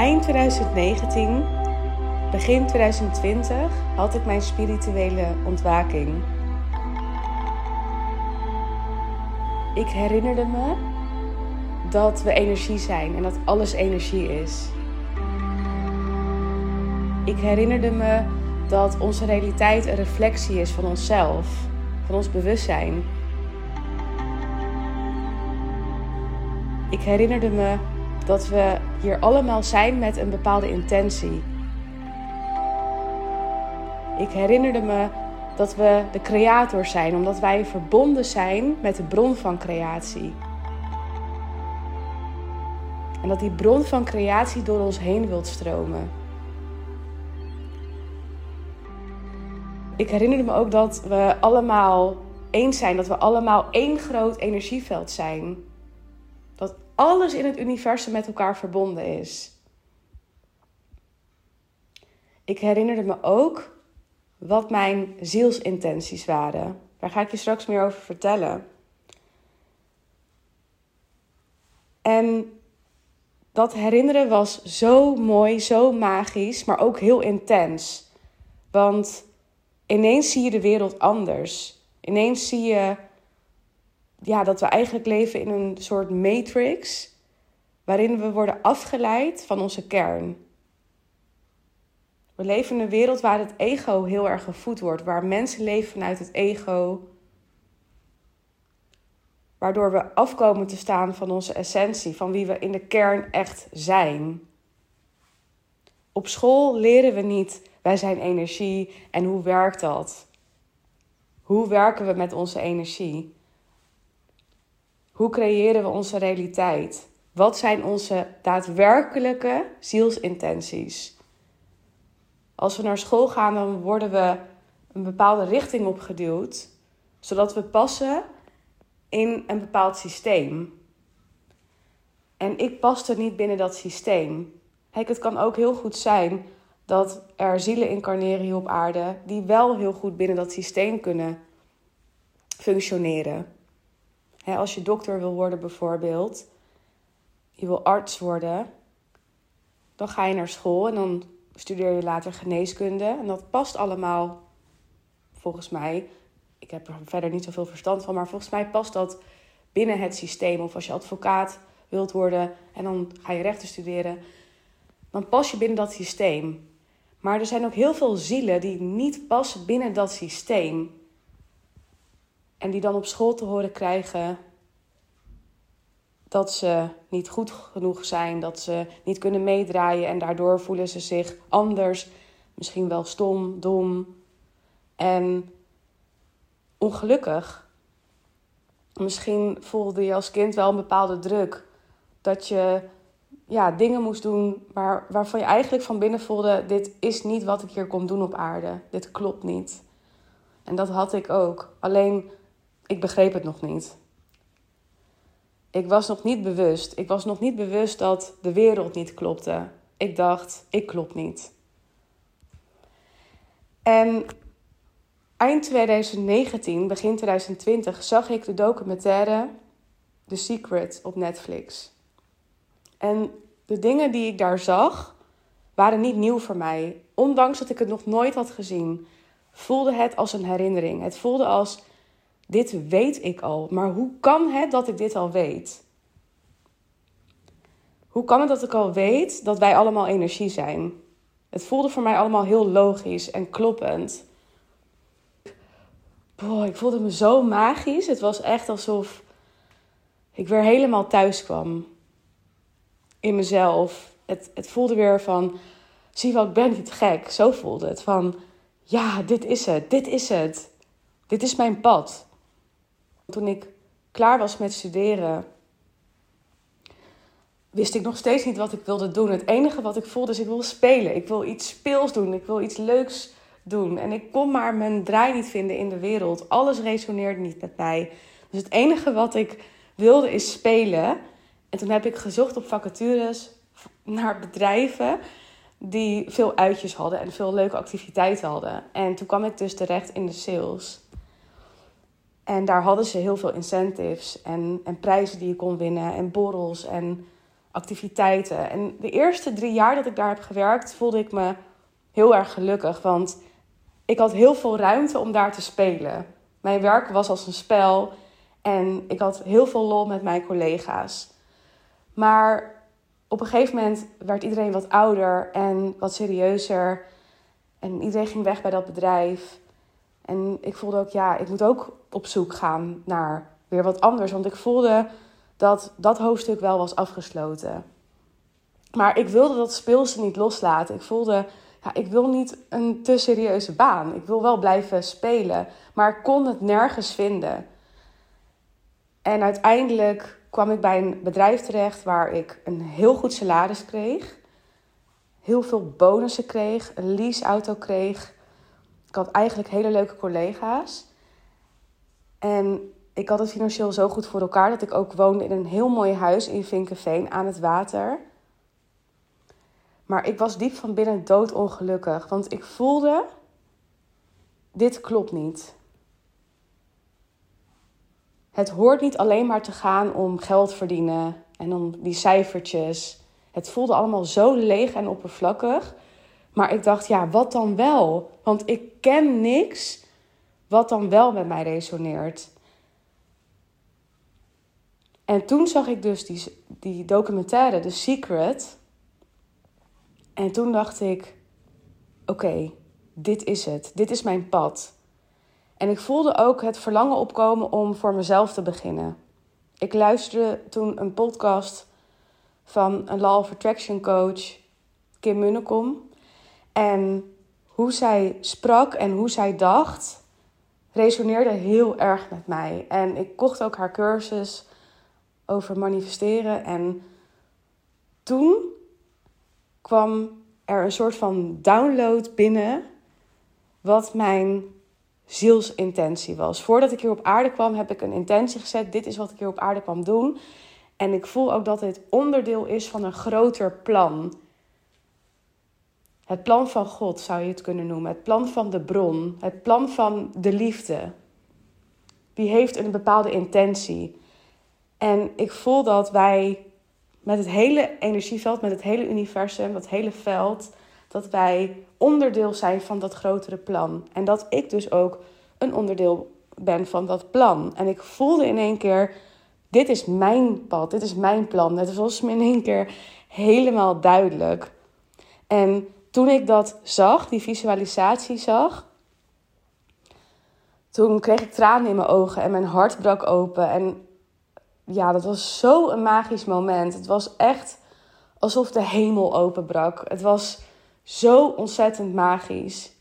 Eind 2019, begin 2020 had ik mijn spirituele ontwaking. Ik herinnerde me dat we energie zijn en dat alles energie is. Ik herinnerde me dat onze realiteit een reflectie is van onszelf, van ons bewustzijn. Ik herinnerde me dat we hier allemaal zijn met een bepaalde intentie. Ik herinnerde me dat we de creator zijn, omdat wij verbonden zijn met de bron van creatie. En dat die bron van creatie door ons heen wilt stromen. Ik herinnerde me ook dat we allemaal eens zijn, dat we allemaal één groot energieveld zijn. Alles in het universum met elkaar verbonden is. Ik herinnerde me ook wat mijn zielsintenties waren. Daar ga ik je straks meer over vertellen. En dat herinneren was zo mooi, zo magisch, maar ook heel intens. Want ineens zie je de wereld anders. Ineens zie je ja, dat we eigenlijk leven in een soort matrix waarin we worden afgeleid van onze kern. We leven in een wereld waar het ego heel erg gevoed wordt, waar mensen leven vanuit het ego, waardoor we afkomen te staan van onze essentie, van wie we in de kern echt zijn. Op school leren we niet, wij zijn energie en hoe werkt dat? Hoe werken we met onze energie? Hoe creëren we onze realiteit? Wat zijn onze daadwerkelijke zielsintenties? Als we naar school gaan, dan worden we een bepaalde richting opgeduwd, zodat we passen in een bepaald systeem. En ik paste niet binnen dat systeem. Kijk, het kan ook heel goed zijn dat er zielen incarneren hier op aarde die wel heel goed binnen dat systeem kunnen functioneren. Als je dokter wil worden bijvoorbeeld, je wil arts worden, dan ga je naar school en dan studeer je later geneeskunde. En dat past allemaal, volgens mij. Ik heb er verder niet zoveel verstand van, maar volgens mij past dat binnen het systeem. Of als je advocaat wilt worden en dan ga je rechten studeren, dan pas je binnen dat systeem. Maar er zijn ook heel veel zielen die niet passen binnen dat systeem. En die dan op school te horen krijgen dat ze niet goed genoeg zijn, dat ze niet kunnen meedraaien en daardoor voelen ze zich anders, misschien wel stom, dom en ongelukkig. Misschien voelde je als kind wel een bepaalde druk dat je ja, dingen moest doen waar, waarvan je eigenlijk van binnen voelde: dit is niet wat ik hier kom doen op aarde. Dit klopt niet. En dat had ik ook. Alleen ik begreep het nog niet. Ik was nog niet bewust. Ik was nog niet bewust dat de wereld niet klopte. Ik dacht, ik klop niet. En eind 2019, begin 2020, zag ik de documentaire The Secret op Netflix. En de dingen die ik daar zag, waren niet nieuw voor mij. Ondanks dat ik het nog nooit had gezien, voelde het als een herinnering. Het voelde als dit weet ik al, maar hoe kan het dat ik dit al weet? Hoe kan het dat ik al weet dat wij allemaal energie zijn? Het voelde voor mij allemaal heel logisch en kloppend. Boah, ik voelde me zo magisch. Het was echt alsof ik weer helemaal thuis kwam. In mezelf. Het, het voelde weer van, zie wel, ik ben niet gek. Zo voelde het. Van, ja, dit is het. Dit is het. Dit is mijn pad. Toen ik klaar was met studeren, wist ik nog steeds niet wat ik wilde doen. Het enige wat ik voelde is, ik wil spelen. Ik wil iets speels doen. Ik wil iets leuks doen. En ik kon maar mijn draai niet vinden in de wereld. Alles resoneerde niet met mij. Dus het enige wat ik wilde is spelen. En toen heb ik gezocht op vacatures naar bedrijven die veel uitjes hadden en veel leuke activiteiten hadden. En toen kwam ik dus terecht in de sales. En daar hadden ze heel veel incentives en, en prijzen die je kon winnen en borrels. En activiteiten. En de eerste drie jaar dat ik daar heb gewerkt, voelde ik me heel erg gelukkig. Want ik had heel veel ruimte om daar te spelen. Mijn werk was als een spel en ik had heel veel lol met mijn collega's. Maar op een gegeven moment werd iedereen wat ouder en wat serieuzer. En iedereen ging weg bij dat bedrijf. En ik voelde ook, ja, ik moet ook op zoek gaan naar weer wat anders. Want ik voelde dat dat hoofdstuk wel was afgesloten. Maar ik wilde dat speelse niet loslaten. Ik voelde, ja, ik wil niet een te serieuze baan. Ik wil wel blijven spelen. Maar ik kon het nergens vinden. En uiteindelijk kwam ik bij een bedrijf terecht waar ik een heel goed salaris kreeg. Heel veel bonussen kreeg, een leaseauto kreeg. Ik had eigenlijk hele leuke collega's. En ik had het financieel zo goed voor elkaar dat ik ook woonde in een heel mooi huis in Vinkenveen aan het water. Maar ik was diep van binnen doodongelukkig, want ik voelde: dit klopt niet. Het hoort niet alleen maar te gaan om geld verdienen en om die cijfertjes. Het voelde allemaal zo leeg en oppervlakkig. Maar ik dacht, ja, wat dan wel? Want ik ken niks wat dan wel met mij resoneert. En toen zag ik dus die, documentaire, The Secret. En toen dacht ik: oké, dit is het. Dit is mijn pad. En ik voelde ook het verlangen opkomen om voor mezelf te beginnen. Ik luisterde toen een podcast van een Law of Attraction coach, Kim Munnekom. En hoe zij sprak en hoe zij dacht, resoneerde heel erg met mij. En ik kocht ook haar cursus over manifesteren. En toen kwam er een soort van download binnen wat mijn zielsintentie was. Voordat ik hier op aarde kwam, heb ik een intentie gezet. Dit is wat ik hier op aarde kwam doen. En ik voel ook dat dit onderdeel is van een groter plan. Het plan van God zou je het kunnen noemen. Het plan van de bron. Het plan van de liefde. Die heeft een bepaalde intentie. En ik voel dat wij met het hele energieveld, met het hele universum, dat hele veld, dat wij onderdeel zijn van dat grotere plan. En dat ik dus ook een onderdeel ben van dat plan. En ik voelde in één keer, dit is mijn pad, dit is mijn plan. Het was me in één keer helemaal duidelijk. En toen ik dat zag, die visualisatie zag, toen kreeg ik tranen in mijn ogen en mijn hart brak open. En ja, dat was zo een magisch moment. Het was echt alsof de hemel openbrak. Het was zo ontzettend magisch.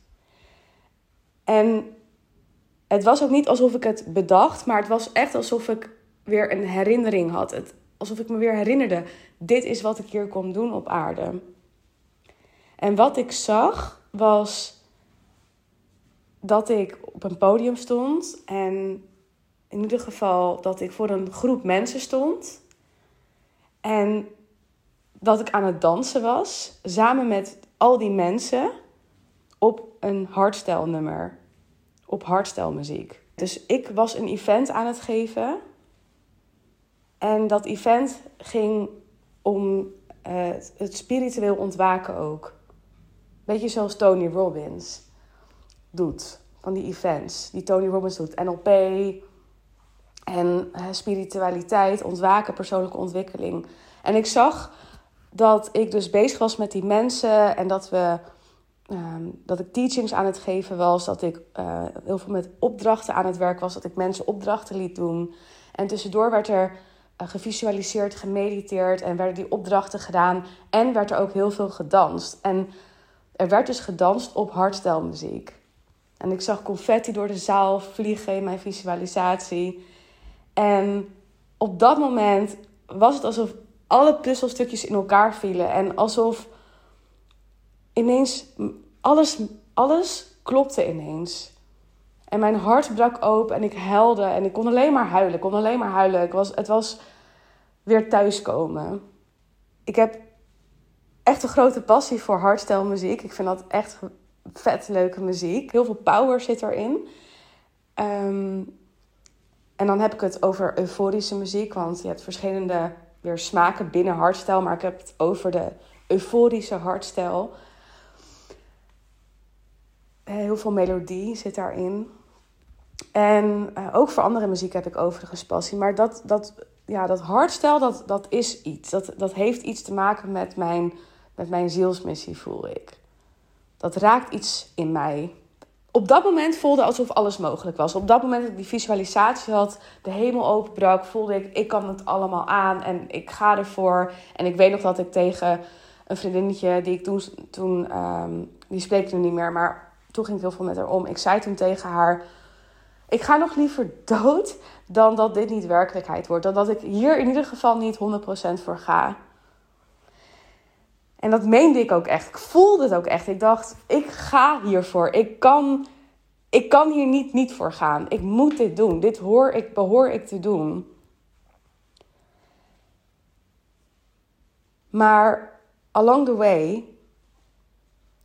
En het was ook niet alsof ik het bedacht, maar het was echt alsof ik weer een herinnering had. Het, alsof ik me weer herinnerde: dit is wat ik hier kom doen op aarde. En wat ik zag was dat ik op een podium stond en in ieder geval dat ik voor een groep mensen stond. En dat ik aan het dansen was, samen met al die mensen, op een hardstyle Op hardstyle muziek. Dus ik was een event aan het geven. En dat event ging om uh, het spiritueel ontwaken ook. Beetje zoals Tony Robbins doet. Van die events die Tony Robbins doet. NLP, en spiritualiteit, ontwaken, persoonlijke ontwikkeling. En ik zag dat ik dus bezig was met die mensen en dat we. Ehm, dat ik teachings aan het geven was, dat ik uh, heel veel met opdrachten aan het werk was, dat ik mensen opdrachten liet doen. En tussendoor werd er uh, gevisualiseerd, gemediteerd en werden die opdrachten gedaan. En werd er ook heel veel gedanst. En er werd dus gedanst op hardstyle En ik zag confetti door de zaal vliegen in mijn visualisatie. En op dat moment was het alsof alle puzzelstukjes in elkaar vielen. En alsof ineens alles, alles klopte ineens. En mijn hart brak open en ik huilde. En ik kon alleen maar huilen. Ik kon alleen maar huilen. Ik was, het was weer thuiskomen. Ik heb echt een grote passie voor hardstyle muziek. Ik vind dat echt vet leuke muziek. Heel veel power zit erin. Um, en dan heb ik het over euforische muziek, want je hebt verschillende weer smaken binnen hardstyle, maar ik heb het over de euforische hardstyle. Heel veel melodie zit daarin. En uh, ook voor andere muziek heb ik overigens passie. Maar dat, dat, ja, dat hardstyle, dat, dat is iets. Dat, dat heeft iets te maken met mijn, met mijn zielsmissie, voel ik. Dat raakt iets in mij. Op dat moment voelde alsof alles mogelijk was. Op dat moment dat ik die visualisatie had, de hemel openbrak, voelde ik, ik kan het allemaal aan en ik ga ervoor. En ik weet nog dat ik tegen een vriendinnetje die ik toen, toen um, die spreek ik nu niet meer, maar toen ging ik heel veel met haar om. Ik zei toen tegen haar, ik ga nog liever dood dan dat dit niet werkelijkheid wordt. Dan dat ik hier in ieder geval niet 100% voor ga. En dat meende ik ook echt. Ik voelde het ook echt. Ik dacht, ik ga hiervoor. Ik kan, ik kan hier niet, niet voor gaan. Ik moet dit doen. Dit hoor ik, behoor ik te doen. Maar along the way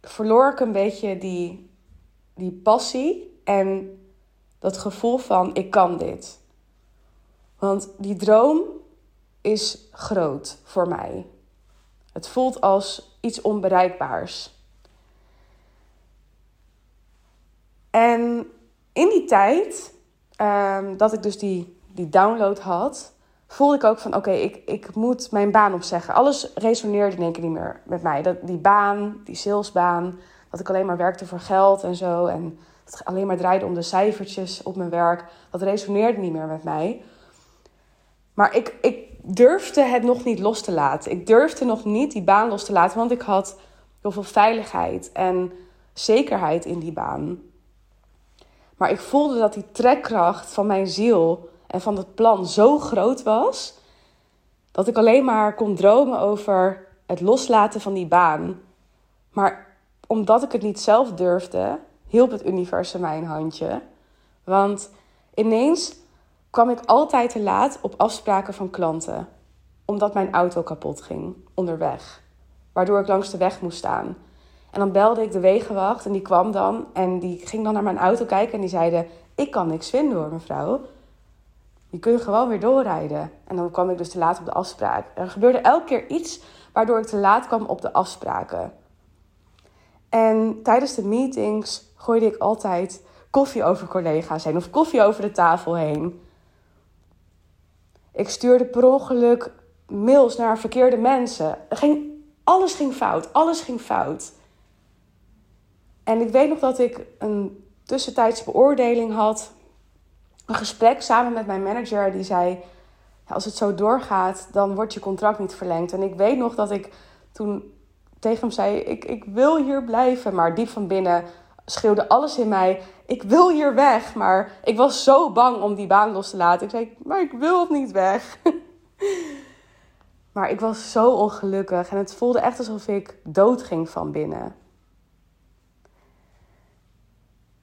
verloor ik een beetje die, die passie en dat gevoel van ik kan dit. Want die droom is groot voor mij. Het voelt als iets onbereikbaars. En in die tijd um, dat ik dus die, die download had, voelde ik ook van oké, ik, ik moet mijn baan opzeggen. Alles resoneerde in één keer niet meer met mij. Dat, die baan, die salesbaan, dat ik alleen maar werkte voor geld en zo. En het alleen maar draaide om de cijfertjes op mijn werk. Dat resoneerde niet meer met mij. Maar ik, ik durfde het nog niet los te laten. Ik durfde nog niet die baan los te laten, want ik had heel veel veiligheid en zekerheid in die baan. Maar ik voelde dat die trekkracht van mijn ziel en van het plan zo groot was, dat ik alleen maar kon dromen over het loslaten van die baan. Maar omdat ik het niet zelf durfde, hielp het universum mij een handje. Want ineens kwam ik altijd te laat op afspraken van klanten, omdat mijn auto kapot ging onderweg, waardoor ik langs de weg moest staan. En dan belde ik de wegenwacht en die kwam dan en die ging dan naar mijn auto kijken en die zeiden: Ik kan niks vinden hoor, mevrouw. Je kunt gewoon weer doorrijden. En dan kwam ik dus te laat op de afspraak. Er gebeurde elke keer iets waardoor ik te laat kwam op de afspraken. En tijdens de meetings gooide ik altijd koffie over collega's heen of koffie over de tafel heen. Ik stuurde per ongeluk mails naar verkeerde mensen. Ging, alles ging fout. Alles ging fout. En ik weet nog dat ik een tussentijds beoordeling had. Een gesprek samen met mijn manager. Die zei: Als het zo doorgaat, dan wordt je contract niet verlengd. En ik weet nog dat ik toen tegen hem zei: Ik, ik wil hier blijven. Maar diep van binnen schreeuwde alles in mij: Ik wil hier weg. Maar ik was zo bang om die baan los te laten. Ik zei: Maar ik wil niet weg. maar ik was zo ongelukkig en het voelde echt alsof ik dood ging van binnen.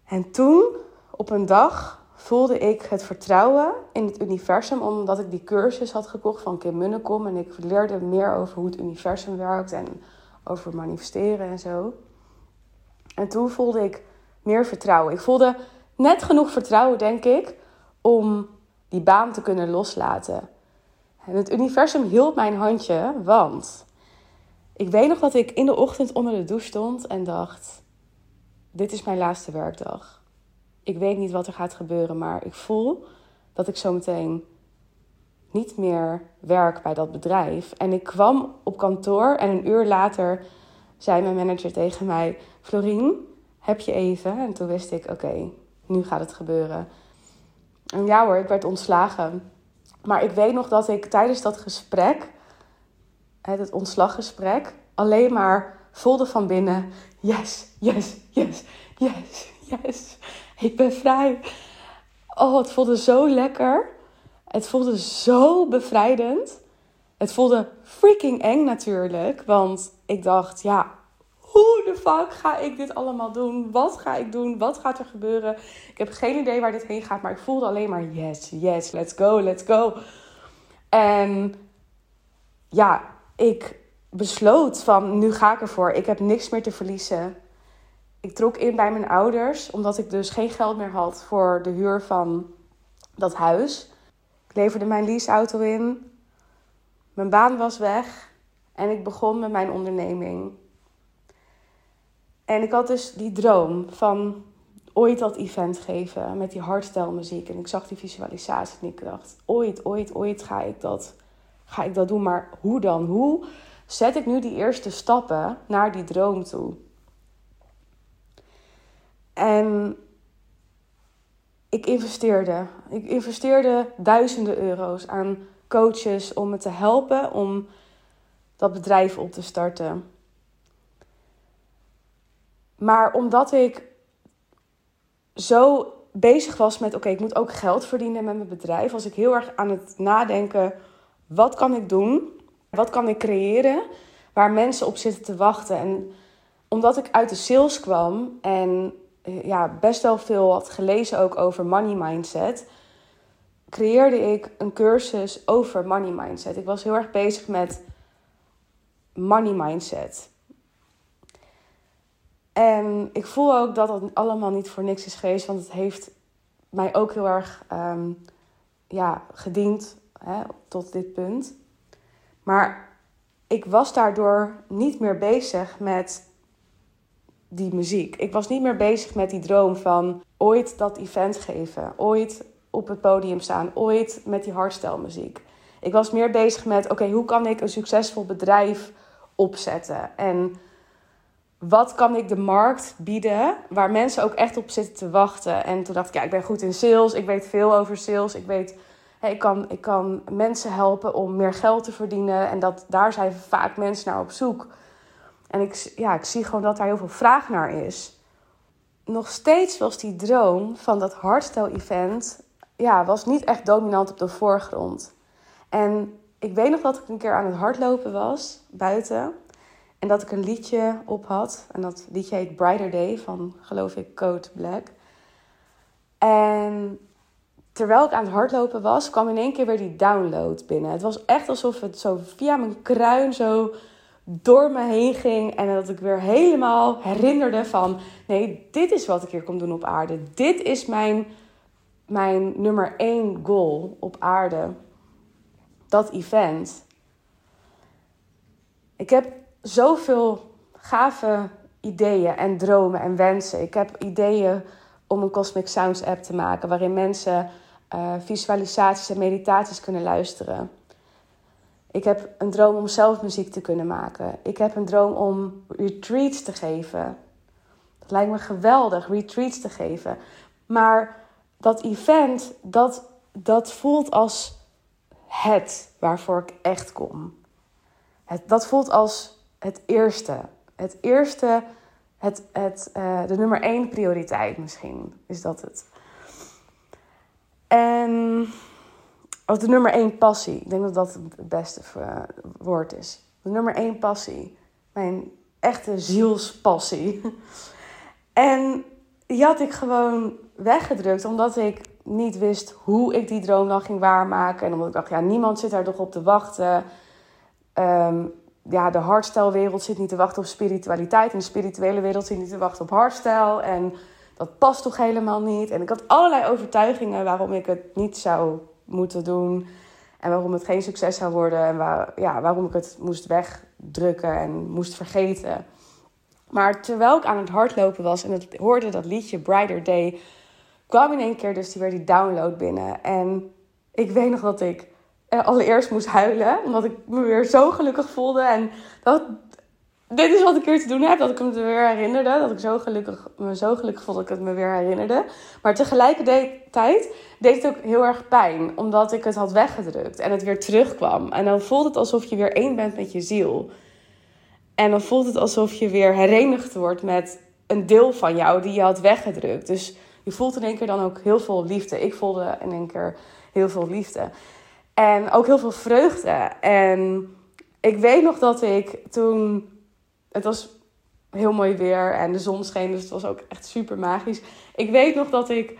En toen, op een dag, voelde ik het vertrouwen in het universum, omdat ik die cursus had gekocht van Kim Munnekom. En ik leerde meer over hoe het universum werkt en over manifesteren en zo. En toen voelde ik meer vertrouwen. Ik voelde net genoeg vertrouwen, denk ik, om die baan te kunnen loslaten. En het universum hield mijn handje, want ik weet nog dat ik in de ochtend onder de douche stond en dacht: Dit is mijn laatste werkdag. Ik weet niet wat er gaat gebeuren, maar ik voel dat ik zo meteen niet meer werk bij dat bedrijf. En ik kwam op kantoor en een uur later zei mijn manager tegen mij: Florien, heb je even? En toen wist ik: oké, nu gaat het gebeuren. En ja hoor, ik werd ontslagen. Maar ik weet nog dat ik tijdens dat gesprek, het ontslaggesprek, alleen maar voelde van binnen: yes, yes, yes, yes, yes. Ik ben vrij. Oh, het voelde zo lekker. Het voelde zo bevrijdend. Het voelde freaking eng natuurlijk. Want ik dacht, ja, hoe de fuck ga ik dit allemaal doen? Wat ga ik doen? Wat gaat er gebeuren? Ik heb geen idee waar dit heen gaat, maar ik voelde alleen maar yes, yes, let's go, let's go. En ja, ik besloot van nu ga ik ervoor. Ik heb niks meer te verliezen. Ik trok in bij mijn ouders, omdat ik dus geen geld meer had voor de huur van dat huis. Ik leverde mijn leaseauto in. Mijn baan was weg en ik begon met mijn onderneming. En ik had dus die droom van ooit dat event geven met die hardstyle muziek. En ik zag die visualisatie en ik dacht, ooit, ooit, ooit ga ik dat, ga ik dat doen. Maar hoe dan? Hoe zet ik nu die eerste stappen naar die droom toe? En ik investeerde. Ik investeerde duizenden euro's aan coaches om me te helpen om dat bedrijf op te starten. Maar omdat ik zo bezig was met: oké, ik moet ook geld verdienen met mijn bedrijf, was ik heel erg aan het nadenken: wat kan ik doen? Wat kan ik creëren waar mensen op zitten te wachten? En omdat ik uit de sales kwam en eh, ja, best wel veel had gelezen ook over money mindset, creëerde ik een cursus over money mindset. Ik was heel erg bezig met money mindset. En ik voel ook dat het allemaal niet voor niks is geweest, want het heeft mij ook heel erg um, ja, gediend hè, tot dit punt. Maar ik was daardoor niet meer bezig met die muziek. Ik was niet meer bezig met die droom van ooit dat event geven, ooit op het podium staan, ooit met die hardstyle muziek. Ik was meer bezig met oké, hoe kan ik een succesvol bedrijf opzetten en wat kan ik de markt bieden waar mensen ook echt op zitten te wachten. En toen dacht ik, ja, ik ben goed in sales, ik weet veel over sales, ik weet, ik, kan, ik kan mensen helpen om meer geld te verdienen en dat, daar zijn vaak mensen naar op zoek. En ik, ja, ik zie gewoon dat daar heel veel vraag naar is. Nog steeds was die droom van dat hardstyle event ja, was niet echt dominant op de voorgrond. En ik weet nog dat ik een keer aan het hardlopen was buiten. En dat ik een liedje op had. En dat liedje heet Brighter Day van, geloof ik, Code Black. En terwijl ik aan het hardlopen was, kwam in één keer weer die download binnen. Het was echt alsof het zo via mijn kruin zo door me heen ging. En dat ik weer helemaal herinnerde van... Nee, dit is wat ik hier kom doen op aarde. Dit is mijn, mijn nummer één goal op aarde. Dat event. Ik heb zoveel gave ideeën en dromen en wensen. Ik heb ideeën om een Cosmic Sounds app te maken... waarin mensen uh, visualisaties en meditaties kunnen luisteren... Ik heb een droom om zelf muziek te kunnen maken. Ik heb een droom om retreats te geven. Dat lijkt me geweldig, retreats te geven. Maar dat event, dat, dat voelt als het waarvoor ik echt kom. Het, dat voelt als het eerste. Het eerste, het, het, uh, de nummer één prioriteit misschien, is dat het. En als de nummer één passie. Ik denk dat dat het beste eh, woord is. De nummer één passie. Mijn echte zielspassie. En die had ik gewoon weggedrukt. Omdat ik niet wist hoe ik die droom dan ging waarmaken. En omdat ik dacht, ja, niemand zit daar toch op te wachten. Um, ja, de hardstyle-wereld zit niet te wachten op spiritualiteit. En de spirituele wereld zit niet te wachten op hardstyle. En dat past toch helemaal niet. En ik had allerlei overtuigingen waarom ik het niet zou moeten doen. En waarom het geen succes zou worden. En waar, ja, waarom ik het moest wegdrukken en moest vergeten. Maar terwijl ik aan het hardlopen was en het hoorde dat liedje Brighter Day, kwam in één keer dus die weer die download binnen. En ik weet nog dat ik allereerst moest huilen, omdat ik me weer zo gelukkig voelde. En dat, dit is wat ik hier te doen heb, dat ik me weer herinnerde. Dat ik zo gelukkig, me zo gelukkig voelde dat ik het me weer herinnerde. Maar tegelijkertijd deed het ook heel erg pijn, omdat ik het had weggedrukt en het weer terugkwam. En dan voelt het alsof je weer één bent met je ziel. En dan voelt het alsof je weer herenigd wordt met een deel van jou die je had weggedrukt. Dus je voelt in één keer dan ook heel veel liefde. Ik voelde in één keer heel veel liefde. En ook heel veel vreugde. En ik weet nog dat ik toen het was heel mooi weer en de zon scheen, dus het was ook echt super magisch. Ik weet nog dat ik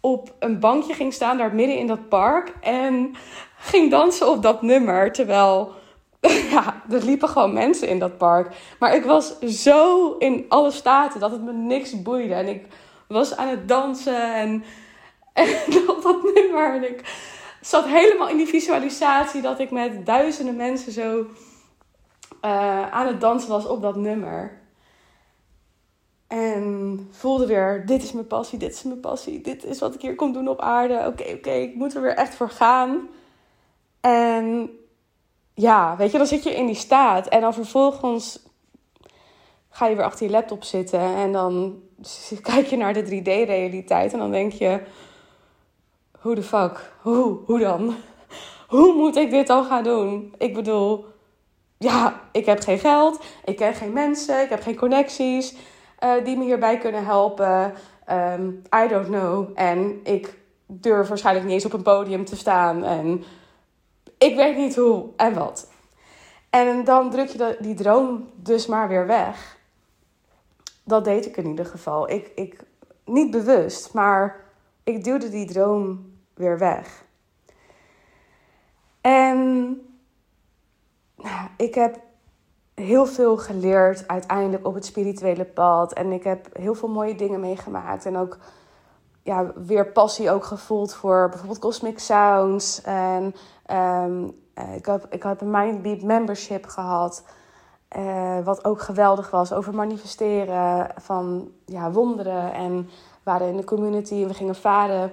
op een bankje ging staan daar midden in dat park en ging dansen op dat nummer. Terwijl, ja, er liepen gewoon mensen in dat park. Maar ik was zo in alle staten dat het me niks boeide. En ik was aan het dansen en, en op dat nummer. En ik zat helemaal in die visualisatie dat ik met duizenden mensen zo uh, aan het dansen was op dat nummer. En voelde weer, dit is mijn passie, dit is mijn passie, dit is wat ik hier kom doen op aarde. Oké, oké, ik moet er weer echt voor gaan. En ja, weet je, dan zit je in die staat. En dan vervolgens ga je weer achter je laptop zitten. En dan kijk je naar de 3D-realiteit. En dan denk je, hoe de fuck? Hoe? Hoe dan? Hoe moet ik dit dan gaan doen? Ik bedoel, ja, ik heb geen geld. Ik ken geen mensen. Ik heb geen connecties uh, die me hierbij kunnen helpen. Um, I don't know. En ik durf waarschijnlijk niet eens op een podium te staan. En ik weet niet hoe en wat. En dan druk je die droom dus maar weer weg. Dat deed ik in ieder geval. Ik, ik, niet bewust, maar ik duwde die droom weer weg. En nou, ik heb heel veel geleerd uiteindelijk op het spirituele pad. En ik heb heel veel mooie dingen meegemaakt. En ook ja, weer passie ook gevoeld voor bijvoorbeeld Cosmic Sounds. En um, ik, heb, ik heb een Mindbeat membership gehad. Uh, wat ook geweldig was over manifesteren van ja, wonderen. En waren in de community en we gingen varen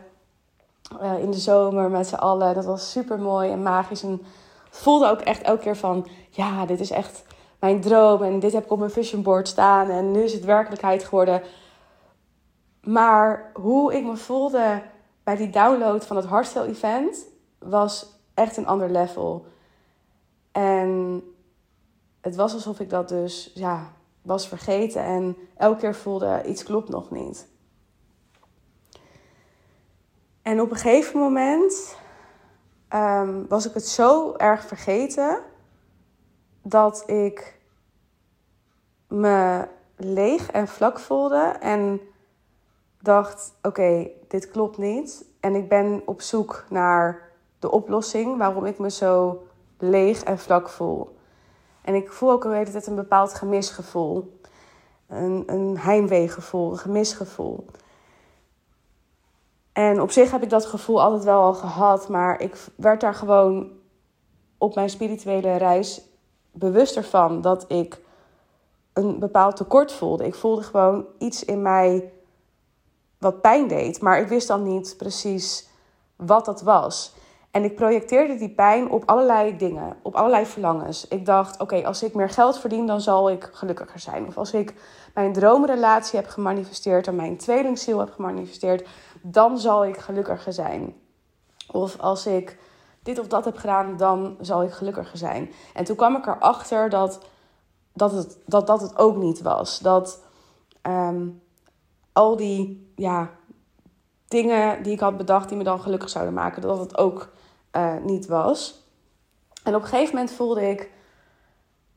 uh, in de zomer met z'n allen. Dat was super mooi en magisch. En voelde ook echt elke keer van: ja, dit is echt mijn droom. En dit heb ik op mijn vision board staan. En nu is het werkelijkheid geworden. Maar hoe ik me voelde bij die download van het hardstyle event was echt een ander level. En het was alsof ik dat dus ja, was vergeten. En elke keer voelde iets klopt nog niet. En op een gegeven moment ehm, was ik het zo erg vergeten dat ik me leeg en vlak voelde en dacht: oké, dit klopt niet. En ik ben op zoek naar de oplossing waarom ik me zo leeg en vlak voel. En ik voel ook de hele tijd een bepaald gemisgevoel. Een, een heimweegevoel, een gemisgevoel. En op zich heb ik dat gevoel altijd wel al gehad, maar ik werd daar gewoon op mijn spirituele reis bewuster van dat ik een bepaald tekort voelde. Ik voelde gewoon iets in mij wat pijn deed, maar ik wist dan niet precies wat dat was. En ik projecteerde die pijn op allerlei dingen, op allerlei verlangens. Ik dacht, oké, als ik meer geld verdien, dan zal ik gelukkiger zijn. Of als ik mijn droomrelatie heb gemanifesteerd en mijn tweelingziel heb gemanifesteerd, dan zal ik gelukkiger zijn. Of als ik dit of dat heb gedaan, dan zal ik gelukkiger zijn. En toen kwam ik erachter dat dat het, dat, dat het ook niet was. Dat ehm, al die ja, dingen die ik had bedacht die me dan gelukkig zouden maken, dat het ook uh, niet was. En op een gegeven moment voelde ik: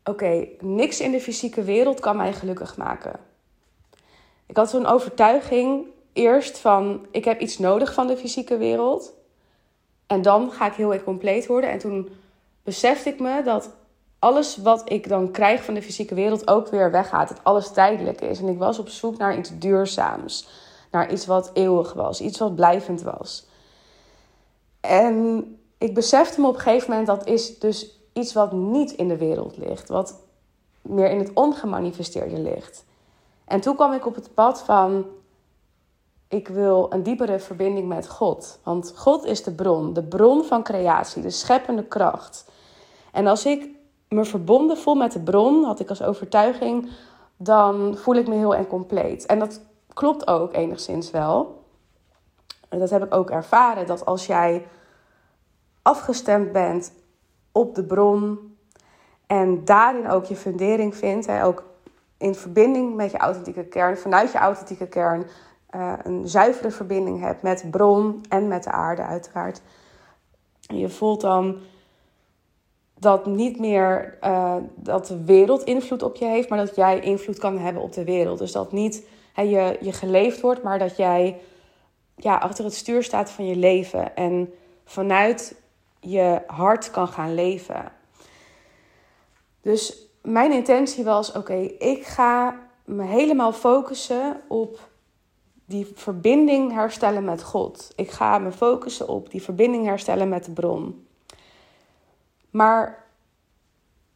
oké, niks in de fysieke wereld kan mij gelukkig maken. Ik had zo'n overtuiging eerst van: ik heb iets nodig van de fysieke wereld. En dan ga ik heel erg compleet worden. En toen besefte ik me dat alles wat ik dan krijg van de fysieke wereld ook weer weggaat. Dat alles tijdelijk is. En ik was op zoek naar iets duurzaams. Naar iets wat eeuwig was. Iets wat blijvend was. En ik besefte me op een gegeven moment dat is dus iets wat niet in de wereld ligt. Wat meer in het ongemanifesteerde ligt. En toen kwam ik op het pad van ik wil een diepere verbinding met God. Want God is de bron, de bron van creatie, de scheppende kracht. En als ik me verbonden voel met de bron, had ik als overtuiging, dan voel ik me heel en compleet. En dat klopt ook enigszins wel. En dat heb ik ook ervaren, dat als jij afgestemd bent op de bron en daarin ook je fundering vindt, hè, ook in verbinding met je authentieke kern, vanuit je authentieke kern, uh, een zuivere verbinding hebt met bron en met de aarde uiteraard. Je voelt dan dat niet meer uh, dat de wereld invloed op je heeft, maar dat jij invloed kan hebben op de wereld. Dus dat niet je, je geleefd wordt, maar dat jij ja, achter het stuur staat van je leven en vanuit je hart kan gaan leven. Dus mijn intentie was: oké, ik ga me helemaal focussen op die verbinding herstellen met God. Ik ga me focussen op die verbinding herstellen met de bron. Maar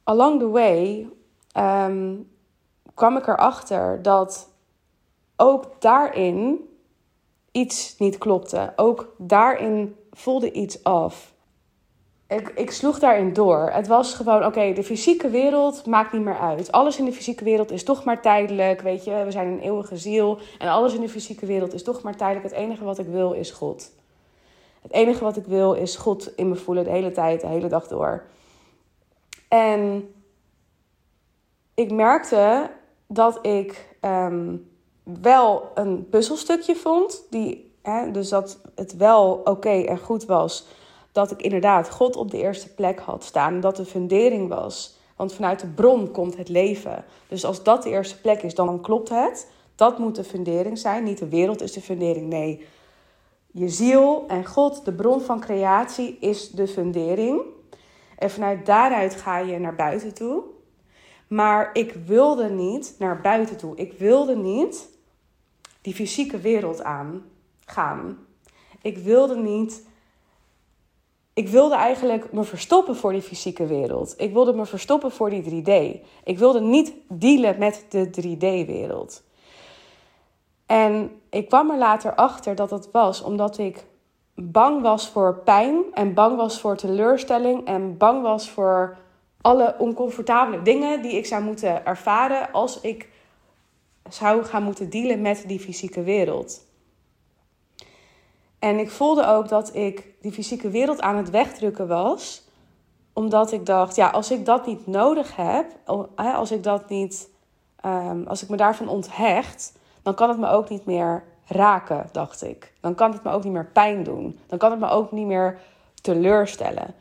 along the way ehm, kwam ik erachter dat ook daarin iets niet klopte. Ook daarin voelde iets af. Ik, ik sloeg daarin door. Het was gewoon, oké, de fysieke wereld maakt niet meer uit. Alles in de fysieke wereld is toch maar tijdelijk, weet je. We zijn een eeuwige ziel en alles in de fysieke wereld is toch maar tijdelijk. Het enige wat ik wil is God. Het enige wat ik wil is God in me voelen de hele tijd, de hele dag door. En ik merkte dat ik ehm, wel een puzzelstukje vond, die, hè, dus dat het wel oké en goed was dat ik inderdaad God op de eerste plek had staan. Dat de fundering was. Want vanuit de bron komt het leven. Dus als dat de eerste plek is, dan klopt het. Dat moet de fundering zijn. Niet de wereld is de fundering. Nee, je ziel en God, de bron van creatie, is de fundering. En vanuit daaruit ga je naar buiten toe. Maar ik wilde niet naar buiten toe. Ik wilde niet die fysieke wereld aan gaan. Ik wilde niet ik wilde eigenlijk me verstoppen voor die fysieke wereld. Ik wilde me verstoppen voor die 3D. Ik wilde niet dealen met de 3D-wereld. En ik kwam er later achter dat het was omdat ik bang was voor pijn en bang was voor teleurstelling en bang was voor alle oncomfortabele dingen die ik zou moeten ervaren als ik zou gaan moeten dealen met die fysieke wereld. En ik voelde ook dat ik die fysieke wereld aan het wegdrukken was. Omdat ik dacht, ja, als ik dat niet nodig heb, als ik dat niet, ehm, als ik me daarvan onthecht, dan kan het me ook niet meer raken, dacht ik. Dan kan het me ook niet meer pijn doen. Dan kan het me ook niet meer teleurstellen.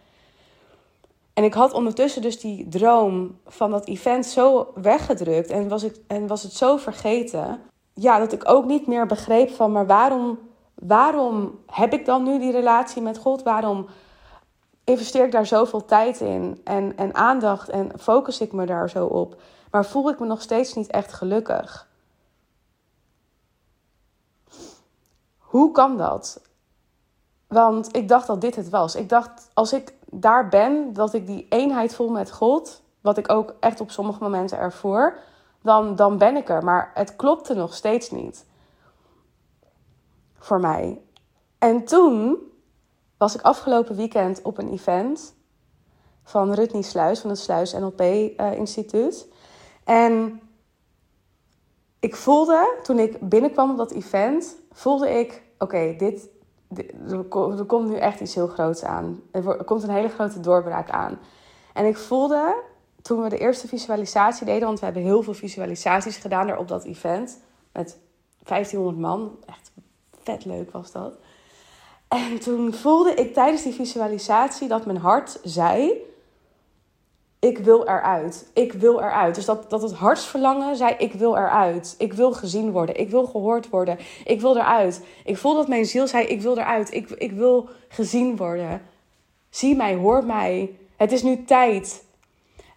En ik had ondertussen dus die droom van dat event zo weggedrukt en was, ik, en was het zo vergeten. Ja, dat ik ook niet meer begreep van, maar waarom waarom heb ik dan nu die relatie met God? Waarom investeer ik daar zoveel tijd in en, en aandacht en focus ik me daar zo op? Maar voel ik me nog steeds niet echt gelukkig? Hoe kan dat? Want ik dacht dat dit het was. Ik dacht, als ik daar ben, dat ik die eenheid voel met God, wat ik ook echt op sommige momenten ervoor, dan, dan ben ik er. Maar het klopte nog steeds niet voor mij. En toen was ik afgelopen weekend op een event van Rutney Sluis van het Sluis NLP uh, Instituut. En ik voelde, toen ik binnenkwam op dat event, voelde ik, oké, dit, er, komt nu echt iets heel groots aan. Er, komt een hele grote doorbraak aan. En ik voelde, toen we de eerste visualisatie deden, want we hebben heel veel visualisaties gedaan daar op dat event, met 1500 man, echt vet leuk was dat. En toen voelde ik tijdens die visualisatie dat mijn hart zei: Ik wil eruit. Ik wil eruit. Dus dat, dat het hartsverlangen zei: Ik wil eruit. Ik wil gezien worden. Ik wil gehoord worden. Ik wil eruit. Ik voelde dat mijn ziel zei: Ik wil eruit. Ik, ik wil gezien worden. Zie mij, hoor mij. Het is nu tijd.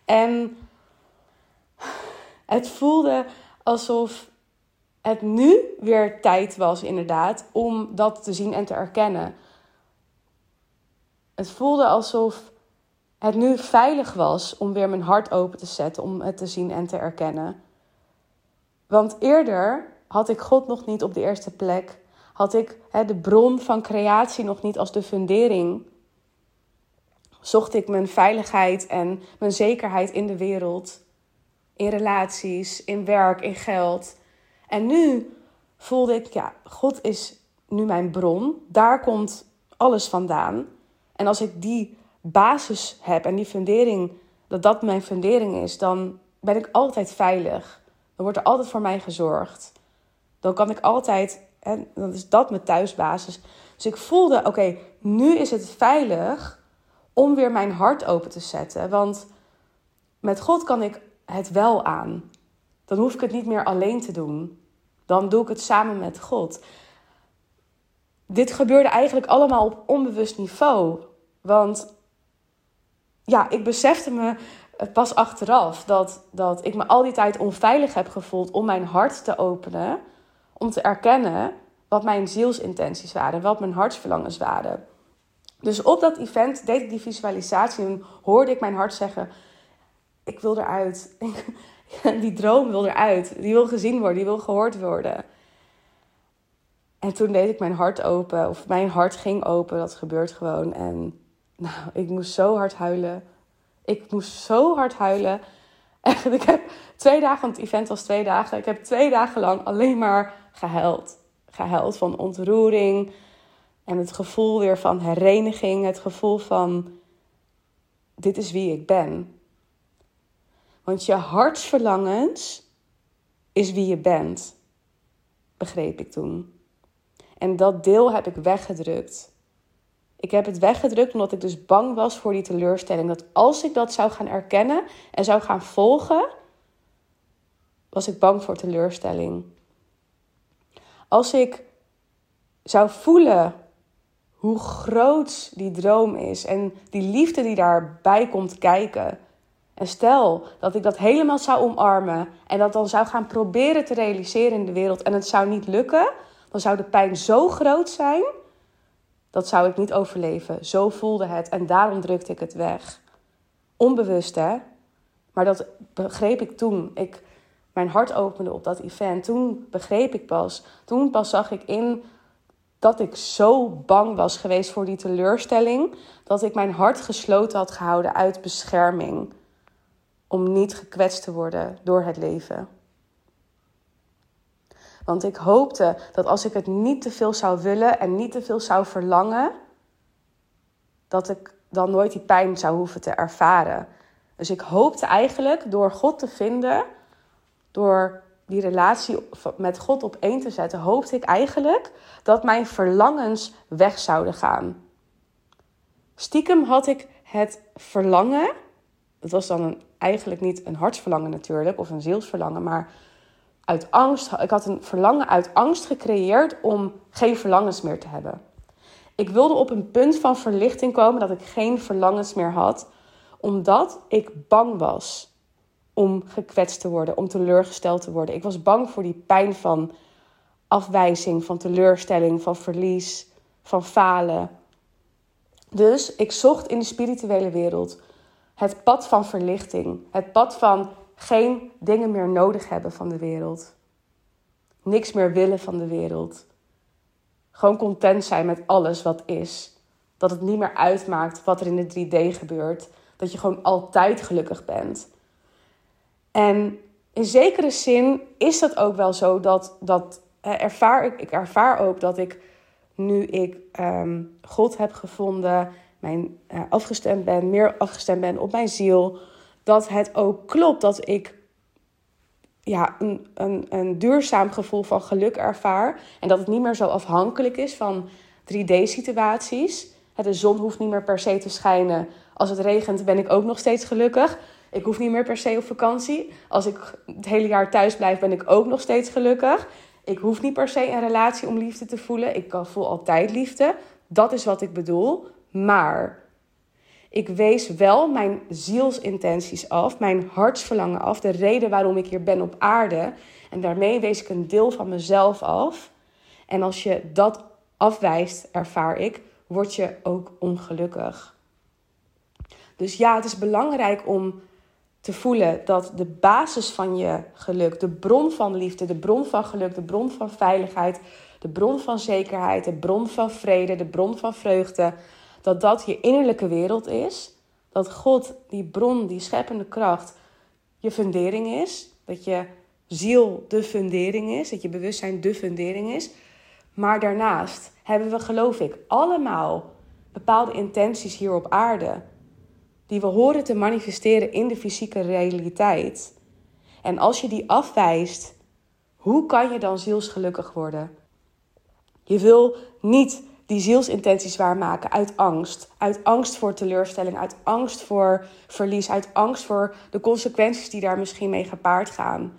En het voelde alsof het nu weer tijd was, inderdaad, om dat te zien en te erkennen. Het voelde alsof het nu veilig was om weer mijn hart open te zetten, om het te zien en te erkennen. Want eerder had ik God nog niet op de eerste plek, had ik hè, de bron van creatie nog niet als de fundering. Zocht ik mijn veiligheid en mijn zekerheid in de wereld, in relaties, in werk, in geld. En nu voelde ik, ja, God is nu mijn bron. Daar komt alles vandaan. En als ik die basis heb en die fundering, dat dat mijn fundering is, dan ben ik altijd veilig. Dan wordt er altijd voor mij gezorgd. Dan kan ik altijd, en dan is dat mijn thuisbasis. Dus ik voelde, oké, nu is het veilig om weer mijn hart open te zetten. Want met God kan ik het wel aan. Dan hoef ik het niet meer alleen te doen. Dan doe ik het samen met God. Dit gebeurde eigenlijk allemaal op onbewust niveau. Want ja, ik besefte me pas achteraf dat, dat ik me al die tijd onveilig heb gevoeld om mijn hart te openen. Om te erkennen wat mijn zielsintenties waren, wat mijn hartsverlangens waren. Dus op dat event deed ik die visualisatie en hoorde ik mijn hart zeggen: Ik wil eruit. die droom wil eruit. Die wil gezien worden, die wil gehoord worden. En toen deed ik mijn hart open, of mijn hart ging open, dat gebeurt gewoon. En nou, ik moest zo hard huilen. Ik moest zo hard huilen. Echt, ik heb twee dagen, want het event was twee dagen. Ik heb twee dagen lang alleen maar gehuild. Gehuild van ontroering. En het gevoel weer van hereniging. Het gevoel van, dit is wie ik ben. Want je hartsverlangens is wie je bent. Begreep ik toen. En dat deel heb ik weggedrukt. Ik heb het weggedrukt omdat ik dus bang was voor die teleurstelling. Dat als ik dat zou gaan erkennen en zou gaan volgen, was ik bang voor teleurstelling. Als ik zou voelen hoe groot die droom is en die liefde die daarbij komt kijken. En stel dat ik dat helemaal zou omarmen en dat dan zou gaan proberen te realiseren in de wereld en het zou niet lukken, dan zou de pijn zo groot zijn, dat zou ik niet overleven. Zo voelde het en daarom drukte ik het weg. Onbewust hè, maar dat begreep ik toen ik mijn hart opende op dat event. Toen begreep ik pas, toen pas zag ik in dat ik zo bang was geweest voor die teleurstelling, dat ik mijn hart gesloten had gehouden uit bescherming, om niet gekwetst te worden door het leven. Want ik hoopte dat als ik het niet te veel zou willen en niet te veel zou verlangen, dat ik dan nooit die pijn zou hoeven te ervaren. Dus ik hoopte eigenlijk door God te vinden, door die relatie met God op één te zetten, hoopte ik eigenlijk dat mijn verlangens weg zouden gaan. Stiekem had ik het verlangen, het was dan een, eigenlijk niet een hartsverlangen natuurlijk, of een zielsverlangen, maar uit angst, ik had een verlangen uit angst gecreëerd om geen verlangens meer te hebben. Ik wilde op een punt van verlichting komen dat ik geen verlangens meer had, omdat ik bang was om gekwetst te worden, om teleurgesteld te worden. Ik was bang voor die pijn van afwijzing, van teleurstelling, van verlies, van falen. Dus ik zocht in de spirituele wereld het pad van verlichting, het pad van geen dingen meer nodig hebben van de wereld. Niks meer willen van de wereld. Gewoon content zijn met alles wat is. Dat het niet meer uitmaakt wat er in de 3D gebeurt. Dat je gewoon altijd gelukkig bent. En in zekere zin is dat ook wel zo dat, dat ervaar ik, ik ervaar ook dat ik nu ik ehm, God heb gevonden, mijn, uh, afgestemd ben, meer afgestemd ben op mijn ziel, dat het ook klopt dat ik ja, een, een, een duurzaam gevoel van geluk ervaar. En dat het niet meer zo afhankelijk is van 3D-situaties. De zon hoeft niet meer per se te schijnen. Als het regent ben ik ook nog steeds gelukkig. Ik hoef niet meer per se op vakantie. Als ik het hele jaar thuis blijf, ben ik ook nog steeds gelukkig. Ik hoef niet per se een relatie om liefde te voelen. Ik voel altijd liefde. Dat is wat ik bedoel. Maar ik wees wel mijn zielsintenties af, mijn hartsverlangen af, de reden waarom ik hier ben op aarde. En daarmee wees ik een deel van mezelf af. En als je dat afwijst, ervaar ik, word je ook ongelukkig. Dus ja, het is belangrijk om te voelen dat de basis van je geluk, de bron van liefde, de bron van geluk, de bron van veiligheid, de bron van zekerheid, de bron van vrede, de bron van vreugde, dat dat je innerlijke wereld is. Dat God, die bron, die scheppende kracht, je fundering is. Dat je ziel de fundering is. Dat je bewustzijn de fundering is. Maar daarnaast hebben we, geloof ik, allemaal bepaalde intenties hier op aarde die we horen te manifesteren in de fysieke realiteit. En als je die afwijst, hoe kan je dan zielsgelukkig worden? Je wil niet die zielsintenties waarmaken uit angst. Uit angst voor teleurstelling, uit angst voor verlies, uit angst voor de consequenties die daar misschien mee gepaard gaan.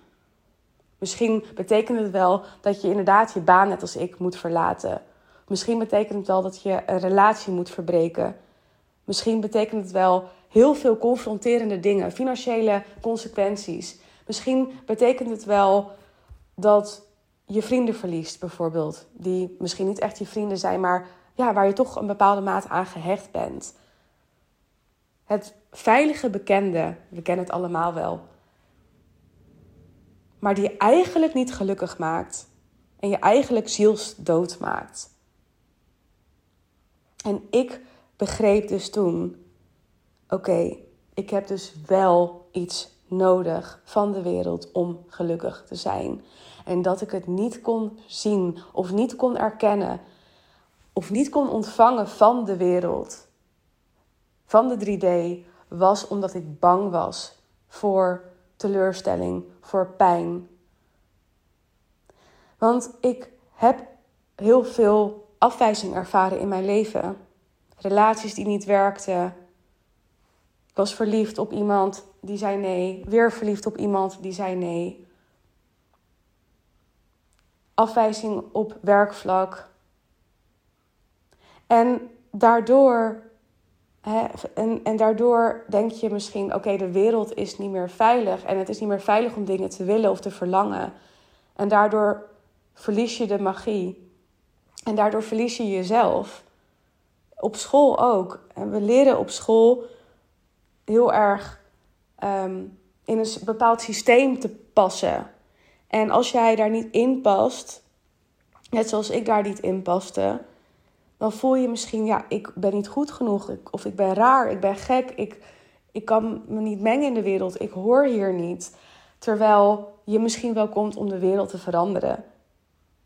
Misschien betekent het wel dat je inderdaad je baan, net als ik, moet verlaten. Misschien betekent het wel dat je een relatie moet verbreken. Misschien betekent het wel heel veel confronterende dingen, financiële consequenties. Misschien betekent het wel dat je vrienden verliest, bijvoorbeeld. Die misschien niet echt je vrienden zijn, maar ja, waar je toch een bepaalde mate aan gehecht bent. Het veilige bekende, we kennen het allemaal wel. Maar die je eigenlijk niet gelukkig maakt. En je eigenlijk zielsdood maakt. En ik begreep dus toen: oké, ik heb dus wel iets nodig van de wereld om gelukkig te zijn. En dat ik het niet kon zien of niet kon erkennen of niet kon ontvangen van de wereld, van de 3D, was omdat ik bang was voor teleurstelling, voor pijn. Want ik heb heel veel afwijzing ervaren in mijn leven. Relaties die niet werkten. Ik was verliefd op iemand die zei nee. Weer verliefd op iemand die zei nee. Afwijzing op werkvlak. En daardoor, hè, en, en daardoor denk je misschien: oké, de wereld is niet meer veilig. En het is niet meer veilig om dingen te willen of te verlangen. En daardoor verlies je de magie. En daardoor verlies je jezelf. Op school ook. En we leren op school heel erg Ehm, in een bepaald systeem te passen. En als jij daar niet in past, net zoals ik daar niet in paste, dan voel je misschien, ja, ik ben niet goed genoeg, of ik ben raar, ik ben gek, ik, ik kan me niet mengen in de wereld, ik hoor hier niet. Terwijl je misschien wel komt om de wereld te veranderen.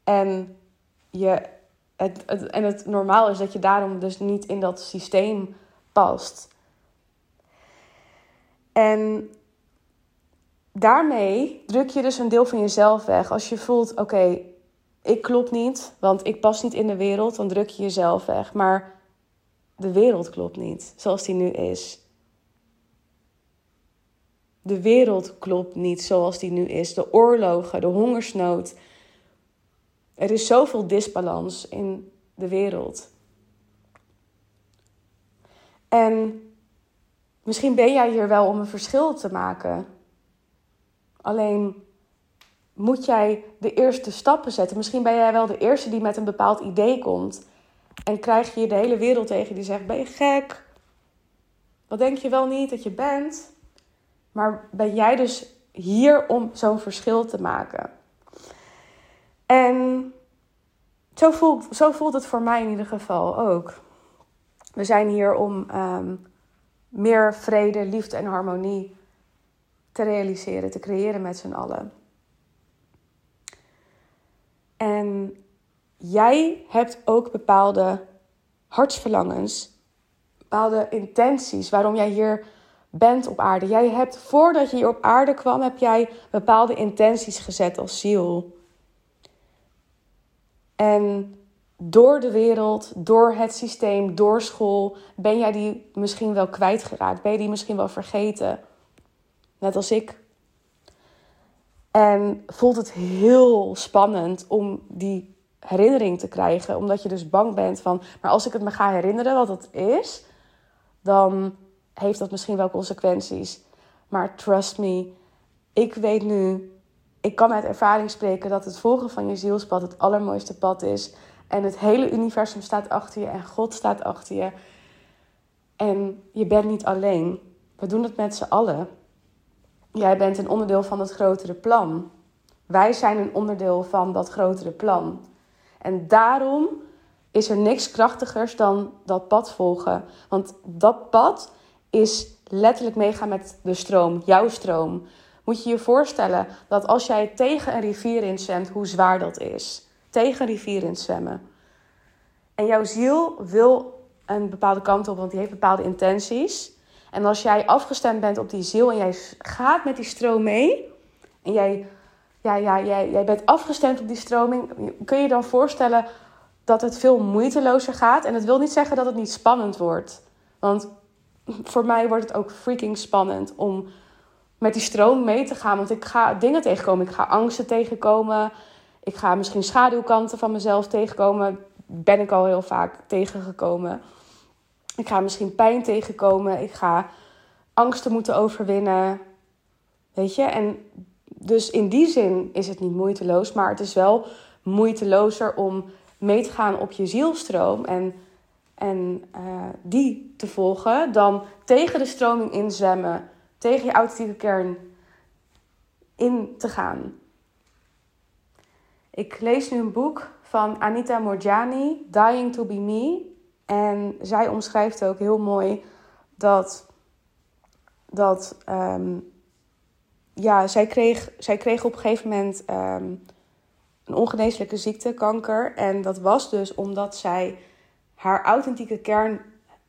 En, je, het, het, en het normaal is dat je daarom dus niet in dat systeem past. En daarmee druk je dus een deel van jezelf weg. Als je voelt, oké, ik klop niet, want ik pas niet in de wereld, dan druk je jezelf weg. Maar de wereld klopt niet zoals die nu is. De wereld klopt niet zoals die nu is. De oorlogen, de hongersnood. Er is zoveel disbalans in de wereld. En Misschien ben jij hier wel om een verschil te maken. Alleen moet jij de eerste stappen zetten. Misschien ben jij wel de eerste die met een bepaald idee komt. En krijg je de hele wereld tegen die zegt: Ben je gek? Wat denk je wel niet dat je bent? Maar ben jij dus hier om zo'n verschil te maken? En zo voelt, zo voelt het voor mij in ieder geval ook. We zijn hier om ehm, meer vrede, liefde en harmonie te realiseren, te creëren met z'n allen. En jij hebt ook bepaalde hartsverlangens, bepaalde intenties waarom jij hier bent op aarde. Jij hebt voordat je hier op aarde kwam, heb jij bepaalde intenties gezet als ziel. En door de wereld, door het systeem, door school, ben jij die misschien wel kwijtgeraakt? Ben je die misschien wel vergeten? Net als ik. En voelt het heel spannend om die herinnering te krijgen, omdat je dus bang bent van, maar als ik het me ga herinneren wat het is, dan heeft dat misschien wel consequenties. Maar trust me, ik weet nu, ik kan uit ervaring spreken dat het volgen van je zielspad het allermooiste pad is. En het hele universum staat achter je en God staat achter je. En je bent niet alleen. We doen het met z'n allen. Jij bent een onderdeel van het grotere plan. Wij zijn een onderdeel van dat grotere plan. En daarom is er niks krachtigers dan dat pad volgen. Want dat pad is letterlijk meegaan met de stroom, jouw stroom. Moet je je voorstellen dat als jij tegen een rivier inzwemt, hoe zwaar dat is tegen een rivier in zwemmen. En jouw ziel wil een bepaalde kant op, want die heeft bepaalde intenties. En als jij afgestemd bent op die ziel en jij gaat met die stroom mee, en jij, ja, ja, jij, jij bent afgestemd op die stroming, kun je dan voorstellen dat het veel moeitelozer gaat. En dat wil niet zeggen dat het niet spannend wordt. Want voor mij wordt het ook freaking spannend om met die stroom mee te gaan. Want ik ga dingen tegenkomen. Ik ga angsten tegenkomen. Ik ga misschien schaduwkanten van mezelf tegenkomen. Ben ik al heel vaak tegengekomen. Ik ga misschien pijn tegenkomen. Ik ga angsten moeten overwinnen. Weet je? En dus in die zin is het niet moeiteloos, maar het is wel moeitelozer om mee te gaan op je zielstroom en, en uh, die te volgen, dan tegen de stroming inzwemmen, tegen je authentieke kern in te gaan. Ik lees nu een boek van Anita Morjani, Dying to Be Me. En zij omschrijft ook heel mooi dat, dat um, ja, zij kreeg, zij kreeg op een gegeven moment um, een ongeneeslijke ziekte, kanker. En dat was dus omdat zij haar authentieke kern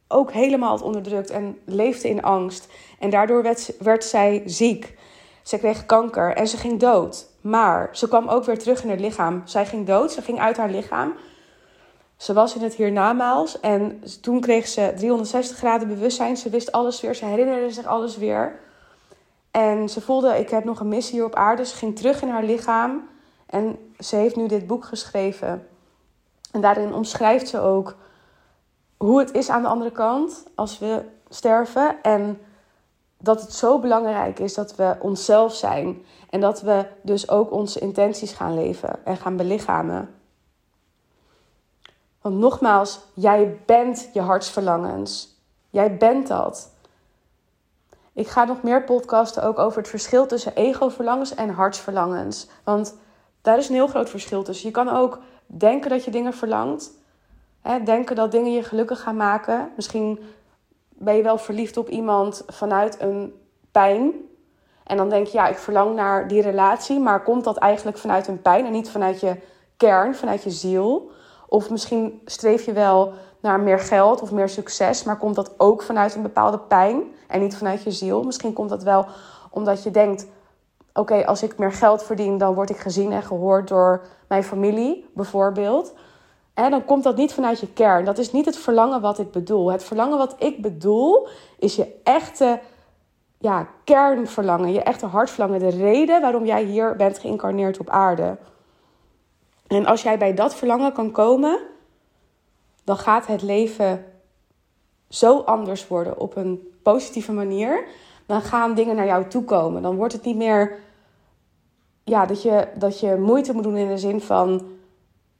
ook helemaal had onderdrukt en leefde in angst. En daardoor werd, werd zij ziek. Ze kreeg kanker en ze ging dood. Maar ze kwam ook weer terug in haar lichaam. Zij ging dood, ze ging uit haar lichaam. Ze was in het hiernamaals en toen kreeg ze 360 graden bewustzijn. Ze wist alles weer, ze herinnerde zich alles weer. En ze voelde, ik heb nog een missie hier op aarde. Ze ging terug in haar lichaam en ze heeft nu dit boek geschreven. En daarin omschrijft ze ook hoe het is aan de andere kant als we sterven. En dat het zo belangrijk is dat we onszelf zijn. En dat we dus ook onze intenties gaan leven en gaan belichamen. Want nogmaals, jij bent je hartsverlangens. Jij bent dat. Ik ga nog meer podcasten ook over het verschil tussen ego-verlangens en hartsverlangens. Want daar is een heel groot verschil tussen. Je kan ook denken dat je dingen verlangt. Hè, denken dat dingen je gelukkig gaan maken. Misschien ben je wel verliefd op iemand vanuit een pijn. En dan denk je, ja, ik verlang naar die relatie. Maar komt dat eigenlijk vanuit een pijn en niet vanuit je kern, vanuit je ziel? Of misschien streef je wel naar meer geld of meer succes, maar komt dat ook vanuit een bepaalde pijn en niet vanuit je ziel? Misschien komt dat wel omdat je denkt: oké, als ik meer geld verdien, dan word ik gezien en gehoord door mijn familie, bijvoorbeeld. En dan komt dat niet vanuit je kern. Dat is niet het verlangen wat ik bedoel. Het verlangen wat ik bedoel is je echte ja, kernverlangen, je echte hartverlangen. De reden waarom jij hier bent geïncarneerd op aarde. En als jij bij dat verlangen kan komen, dan gaat het leven zo anders worden op een positieve manier. Dan gaan dingen naar jou toe komen. Dan wordt het niet meer ja, dat, je, dat je moeite moet doen in de zin van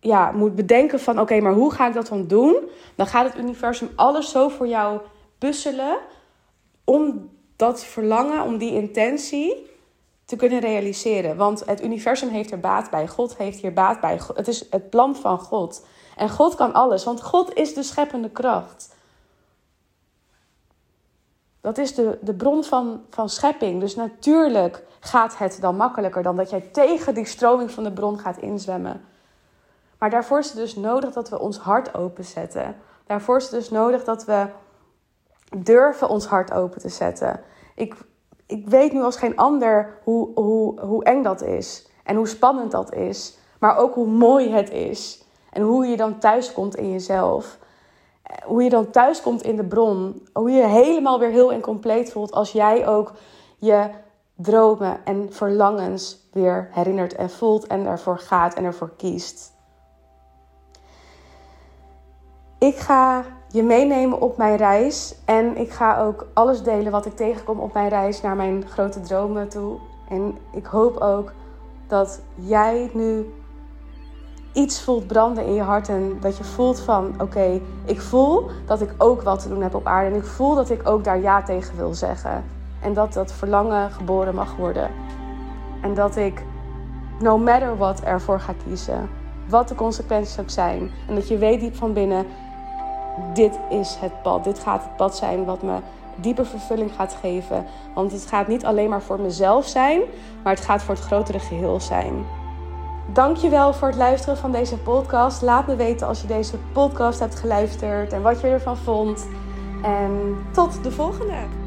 ja, moet bedenken van oké, maar hoe ga ik dat dan doen? Dan gaat het universum alles zo voor jou puzzelen om dat verlangen, om die intentie te kunnen realiseren. Want het universum heeft er baat bij. God heeft hier baat bij. Het is het plan van God. En God kan alles, want God is de scheppende kracht. Dat is de, de bron van, van schepping. Dus natuurlijk gaat het dan makkelijker dan dat jij tegen die stroming van de bron gaat inzwemmen. Maar daarvoor is het dus nodig dat we ons hart openzetten. Daarvoor is het dus nodig dat we durven ons hart open te zetten. Ik, ik weet nu als geen ander hoe, hoe, hoe eng dat is. En hoe spannend dat is. Maar ook hoe mooi het is. En hoe je dan thuiskomt in jezelf. Hoe je dan thuiskomt in de bron. Hoe je helemaal weer heel en compleet voelt als jij ook je dromen en verlangens weer herinnert en voelt en ervoor gaat en ervoor kiest. Ik ga je meenemen op mijn reis. En ik ga ook alles delen wat ik tegenkom op mijn reis naar mijn grote dromen toe. En ik hoop ook dat jij nu iets voelt branden in je hart. En dat je voelt van oké, ik voel dat ik ook wat te doen heb op aarde. En ik voel dat ik ook daar ja tegen wil zeggen. En dat dat verlangen geboren mag worden. En dat ik no matter what ervoor ga kiezen. Wat de consequenties ook zijn. En dat je weet diep van binnen dit is het pad. Dit gaat het pad zijn wat me diepe vervulling gaat geven. Want het gaat niet alleen maar voor mezelf zijn, maar het gaat voor het grotere geheel zijn. Dankjewel voor het luisteren van deze podcast. Laat me weten als je deze podcast hebt geluisterd en wat je ervan vond. En tot de volgende!